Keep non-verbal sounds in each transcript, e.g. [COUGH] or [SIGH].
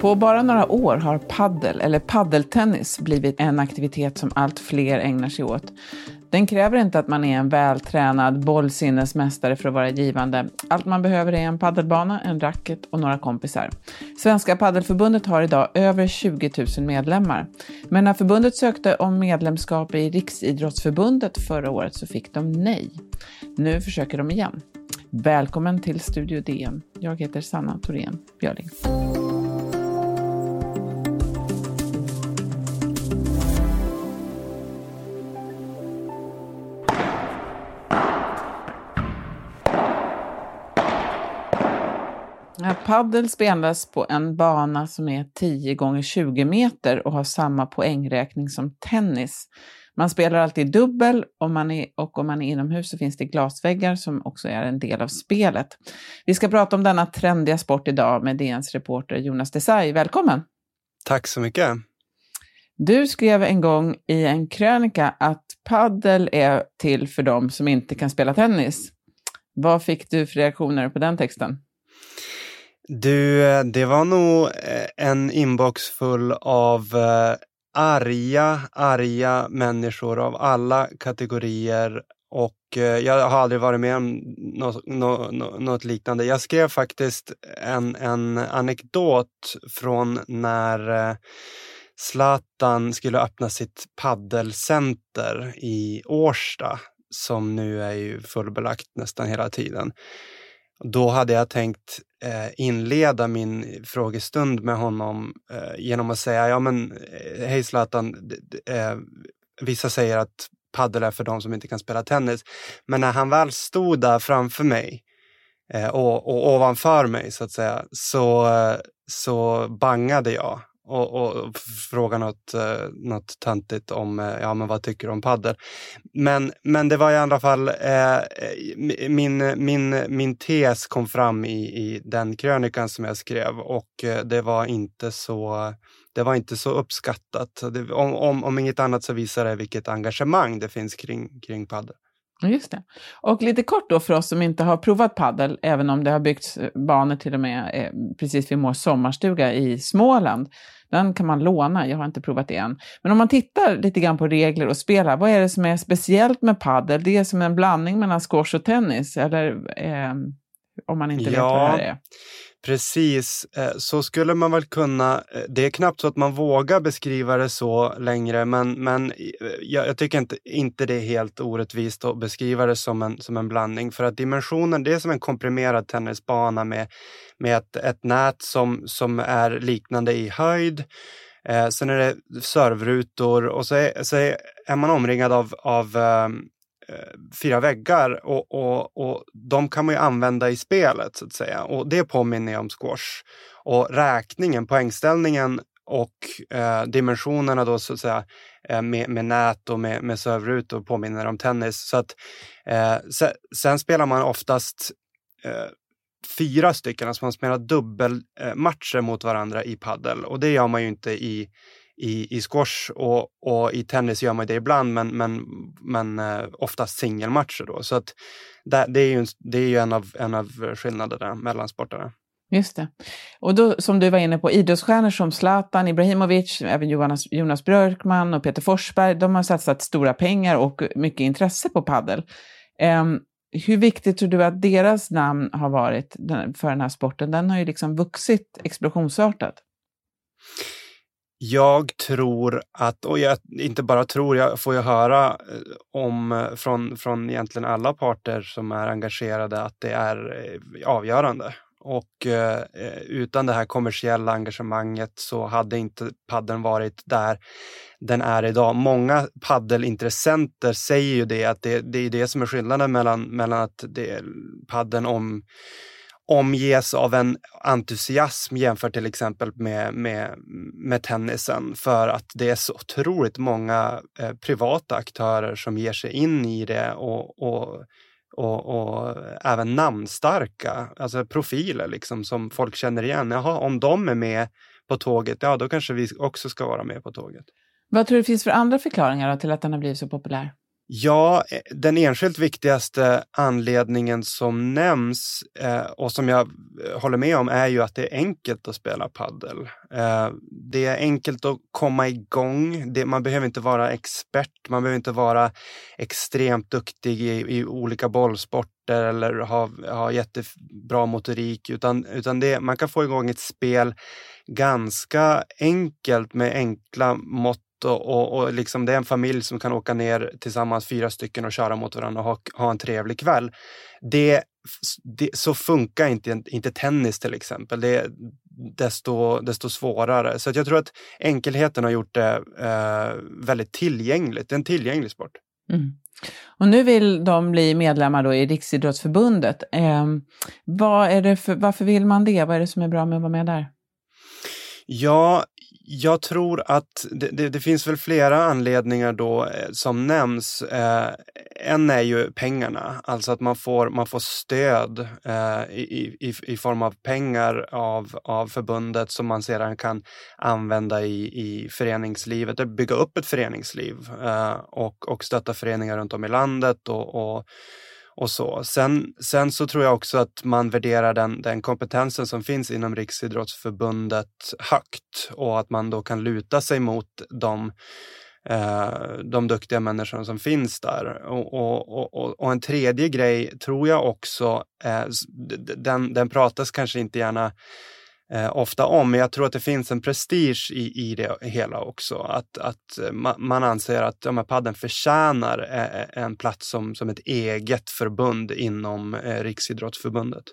På bara några år har paddel, eller paddeltennis, blivit en aktivitet som allt fler ägnar sig åt. Den kräver inte att man är en vältränad bollsinnesmästare för att vara givande. Allt man behöver är en paddelbana, en racket och några kompisar. Svenska paddelförbundet har idag över 20 000 medlemmar. Men när förbundet sökte om medlemskap i Riksidrottsförbundet förra året så fick de nej. Nu försöker de igen. Välkommen till Studio DN. Jag heter Sanna Thorén Björling. Paddel spelas på en bana som är 10 gånger 20 meter och har samma poängräkning som tennis. Man spelar alltid dubbel och, man är, och om man är inomhus så finns det glasväggar som också är en del av spelet. Vi ska prata om denna trendiga sport idag med DNs reporter Jonas Desai. Välkommen! Tack så mycket! Du skrev en gång i en krönika att paddel är till för dem som inte kan spela tennis. Vad fick du för reaktioner på den texten? Du, eh, det var nog eh, en inbox full av eh, arga, arga människor av alla kategorier och jag har aldrig varit med om något, något, något liknande. Jag skrev faktiskt en, en anekdot från när Zlatan skulle öppna sitt paddelcenter i Årsta som nu är ju fullbelagt nästan hela tiden. Då hade jag tänkt Eh, inleda min frågestund med honom eh, genom att säga, ja men eh, hej Zlatan, vissa säger att padel är för de som inte kan spela tennis. Men när han väl stod där framför mig och, och ovanför mig så att säga, så, så bangade jag och, och fråga något, eh, något töntigt om eh, ja, men vad tycker du om paddel. Men, men det var i alla fall eh, eh, min, min, min tes kom fram i, i den krönikan som jag skrev och eh, det var inte så det var inte så uppskattat. Det, om, om, om inget annat så visar det vilket engagemang det finns kring, kring padel. Just det. Och lite kort då för oss som inte har provat paddel, även om det har byggts banor till och med eh, precis vid vår sommarstuga i Småland. Den kan man låna, jag har inte provat det än. Men om man tittar lite grann på regler och spelar, vad är det som är speciellt med paddel? Det är som en blandning mellan squash och tennis, eller eh, om man inte ja. vet vad det här är. Precis, eh, så skulle man väl kunna. Eh, det är knappt så att man vågar beskriva det så längre, men, men eh, jag, jag tycker inte, inte det är helt orättvist att beskriva det som en, som en blandning. För att dimensionen, det är som en komprimerad tennisbana med, med ett, ett nät som, som är liknande i höjd. Eh, sen är det servrutor och så är, så är man omringad av, av ehm, Eh, fyra väggar och, och, och de kan man ju använda i spelet så att säga. Och det påminner om squash. Och räkningen, poängställningen och eh, dimensionerna då så att säga eh, med, med nät och med, med servrutor påminner om tennis. Så att, eh, sen, sen, spelar man oftast eh, fyra stycken, alltså man spelar dubbelmatcher mot varandra i paddel och det gör man ju inte i i, i squash och, och i tennis gör man det ibland, men, men, men eh, oftast singelmatcher då. Så att det, det, är ju, det är ju en av, en av skillnaderna mellan sporterna. Just det. Och då, som du var inne på, idrottsstjärnor som Zlatan Ibrahimovic, även Jonas, Jonas Björkman och Peter Forsberg, de har satsat stora pengar och mycket intresse på padel. Um, hur viktigt tror du att deras namn har varit för den här sporten? Den har ju liksom vuxit explosionsartat. Jag tror att, och jag inte bara tror, jag får ju höra eh, om eh, från, från egentligen alla parter som är engagerade att det är eh, avgörande. Och eh, utan det här kommersiella engagemanget så hade inte padden varit där den är idag. Många paddelintressenter säger ju det, att det, det är det som är skillnaden mellan, mellan att det, padden om omges av en entusiasm jämfört till exempel med, med, med tennisen för att det är så otroligt många eh, privata aktörer som ger sig in i det och, och, och, och, även namnstarka, alltså profiler liksom som folk känner igen. Jaha, om de är med på tåget, ja då kanske vi också ska vara med på tåget. Vad tror du finns för andra förklaringar till att den har blivit så populär? Ja, eh, den enskilt viktigaste anledningen som nämns eh, och som jag eh, håller med om är ju att det är enkelt att spela paddel. Eh, det är enkelt att komma igång. Det, man behöver inte vara expert, man behöver inte vara extremt duktig i, i olika bollsporter eller ha, ha jättebra motorik, utan, utan det, man kan få igång ett spel ganska enkelt med enkla mått och, och, och liksom det är en familj som kan åka ner tillsammans, fyra stycken och köra mot varandra och ha, ha en trevlig kväll. Det, det, så funkar inte, inte tennis till exempel. Det är desto, desto svårare. Så jag tror att enkelheten har gjort det eh, väldigt tillgängligt. Det är en tillgänglig sport. Mm. Och nu vill de bli medlemmar då i Riksidrottsförbundet. Eh, vad är det för, varför vill man det? Vad är det som är bra med att vara med där? Ja, jag tror att det, det, det, finns väl flera anledningar då eh, som nämns. Eh, en är ju pengarna, alltså att man får, man får stöd eh, i, i, i form av pengar av, av förbundet som man sedan kan använda i, i föreningslivet, bygga upp ett föreningsliv eh, och, och stötta föreningar runt om i landet och, och och så. Sen, sen så tror jag också att man värderar den, den kompetensen som finns inom Riksidrottsförbundet högt och att man då kan luta sig mot de, eh, de duktiga människorna som finns där. Och, och, och, och en tredje grej tror jag också, eh, den, den pratas kanske inte gärna eh, ofta om. Men jag tror att det finns en prestige i, i det hela också. Att, att eh, man, man anser att ja, padden förtjänar eh, eh, en plats som, som ett eget förbund inom eh, Riksidrottsförbundet.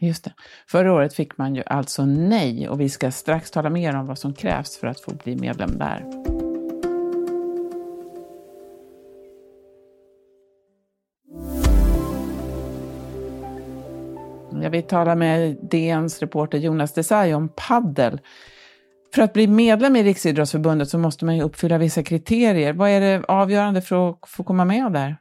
Just det. Förra året fick man ju alltså nej och vi ska strax tala mer om vad som krävs för att få bli medlem där. Vi vill med DNs reporter Jonas Desai om paddel. För att bli medlem i Riksidrottsförbundet så måste man ju uppfylla vissa kriterier. Vad är det avgörande för att få komma med där?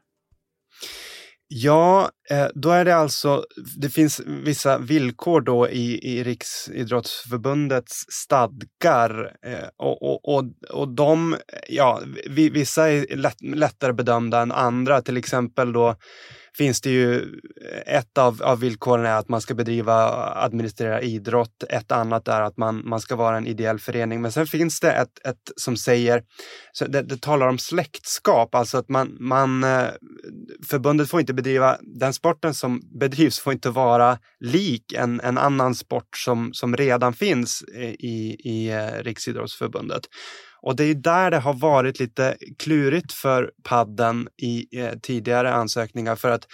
Ja, Eh, då är det alltså, det finns vissa villkor då i, i Riksidrottsförbundets stadgar eh, och, och, och, och de, ja, vissa är lätt, lättare bedömda än andra, till exempel då finns det ju eh, ett av, av villkoren är att man ska bedriva administrera idrott. Ett annat är att man, man ska vara en ideell förening. Men sen finns det ett, ett som säger, så det, det talar om släktskap, alltså att man, man förbundet får inte bedriva, den sporten som bedrivs får inte vara lik en, en annan sport som, som redan finns i, i eh, Riksidrottsförbundet. Och det är där det har varit lite klurigt för padden i eh, tidigare ansökningar för att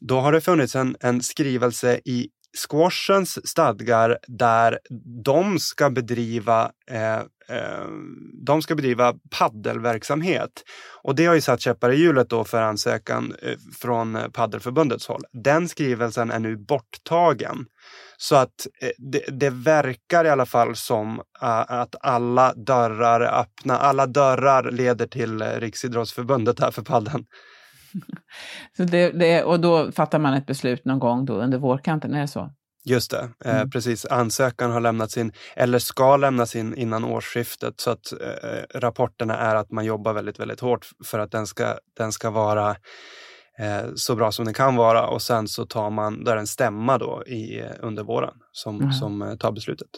då har det funnits en, en skrivelse i squashens stadgar där de ska bedriva eh, eh, de ska bedriva paddelverksamhet. Och det har ju satt käppar i hjulet då för ansökan eh, från eh, paddelförbundets håll. Den skrivelsen är nu borttagen. Så att eh, det, det, verkar i alla fall som att alla dörrar är öppna. Alla dörrar leder till Riksidrottsförbundet här för padden. [LAUGHS] Så det, det, och då fattar man ett beslut någon gång då under vårkanten, är det så? Just det, eh, mm. precis. Ansökan har lämnats in, eller ska lämnas in innan årsskiftet. Så att eh, rapporterna är att man jobbar väldigt, väldigt hårt för att den ska, den ska vara eh, så bra som den kan vara. Och sen så tar man, då är det en stämma då i, under våren som, mm. som eh, tar beslutet.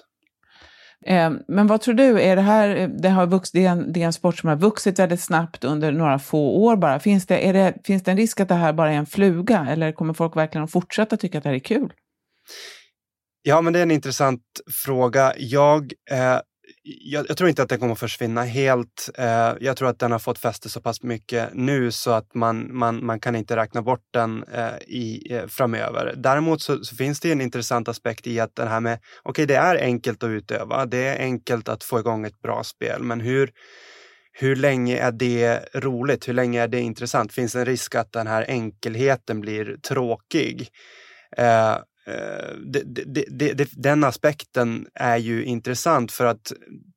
Ehm, men vad tror du, är det här, eh, det, har vuxit, det, är en, det är en sport som har vuxit väldigt snabbt under några få år bara. Finns det, är det, finns det en risk att det här bara är en fluga eller kommer folk verkligen att fortsätta tycka att det här är kul? Ja, men det är en intressant fråga. Jag, eh, jag, jag, tror inte att den kommer att försvinna helt. Eh, jag tror att den har fått fäste så pass mycket nu så att man, man, man kan inte räkna bort den eh, i, eh, framöver. Däremot så, så, finns det en intressant aspekt i att det här med, okej okay, det är enkelt att utöva, det är enkelt att få igång ett bra spel, men hur hur länge är det roligt? Hur länge är det intressant? Finns det en risk att den här enkelheten blir tråkig? Eh, Eh, det, det, det, den aspekten är ju intressant för att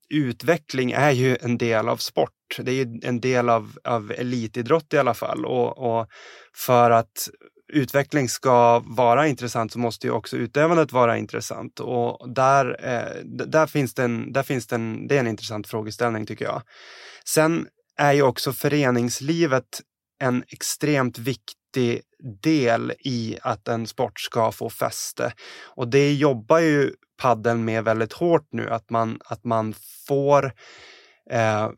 utveckling är ju en del av sport. Det är en del av, av elitidrott i alla fall och, och för att utveckling ska vara intressant så måste ju också utövandet vara intressant. Och där, eh, där, finns det en, där finns det en, det är en intressant frågeställning tycker jag. Sen är ju också föreningslivet en extremt viktig del i att en sport ska få fäste. Och det jobbar ju paddeln med väldigt hårt nu, att man, att man får eh,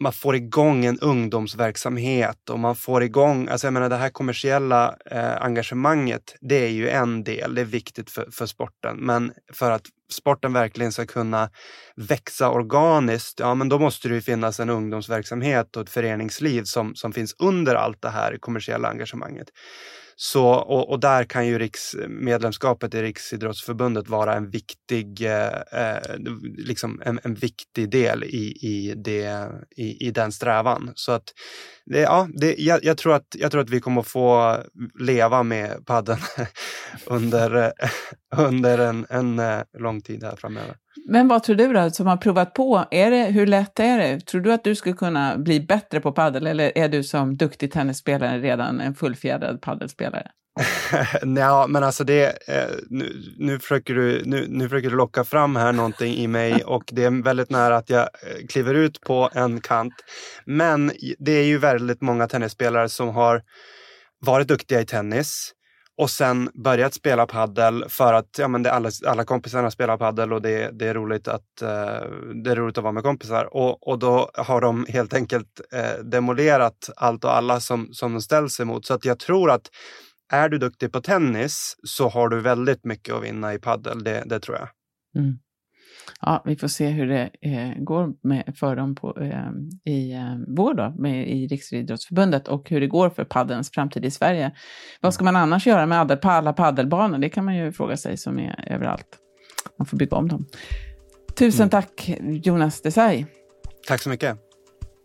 man får igång en ungdomsverksamhet och man får igång, alltså jag menar det här kommersiella eh, engagemanget, det är ju en del, det är viktigt för, för sporten. Men för att sporten verkligen ska kunna växa organiskt, ja men då måste det ju finnas en ungdomsverksamhet och ett föreningsliv som, som finns under allt det här kommersiella engagemanget. Så, och, och, där kan ju riks, medlemskapet i Riksidrottsförbundet vara en viktig, eh, eh, liksom en, en, viktig del i, i, det, i, i den strävan. Så att det, ja, det, jag, jag, tror att, jag tror att vi kommer att få leva med padden [LAUGHS] under, [LAUGHS] under en, en eh, lång tid här framöver. Men vad tror du då, som har provat på, är det, hur lätt är det? Tror du att du skulle kunna bli bättre på paddel eller är du som duktig tennisspelare redan en fullfjädrad paddelspelare? [LAUGHS] ja, men alltså det, eh, nu, nu, försöker du, nu, nu försöker du locka fram här någonting i mig [LAUGHS] och det är väldigt nära att jag eh, kliver ut på en kant. Men det är ju väldigt många tennisspelare som har varit duktiga i tennis och sen börjat spela paddel för att ja, men det alla, alla kompisarna spelar paddel och det, det, är roligt att, eh, det är roligt att vara med kompisar. Och, och då har de helt enkelt eh, demolerat allt och alla som, som de ställs emot. Så att jag tror att är du duktig på tennis så har du väldigt mycket att vinna i paddel, det, det tror jag. Mm. Ja, vi får se hur det eh, går med, för dem på, eh, i eh, vår då, med, i Riksidrottsförbundet och hur det går för paddens framtid i Sverige. Vad ska man annars göra med alla paddelbanor? Det kan man ju fråga sig som är överallt. Man får bygga om dem. Tusen mm. tack Jonas Desai. Tack så mycket.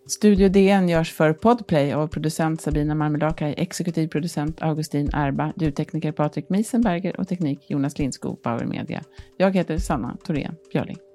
Studio DN görs för Podplay av producent Sabina Marmelakai, exekutiv producent Augustin Erba, ljudtekniker Patrik Miesenberger och teknik Jonas Lindskog, Bauer Media. Jag heter Sanna Thorén Björling.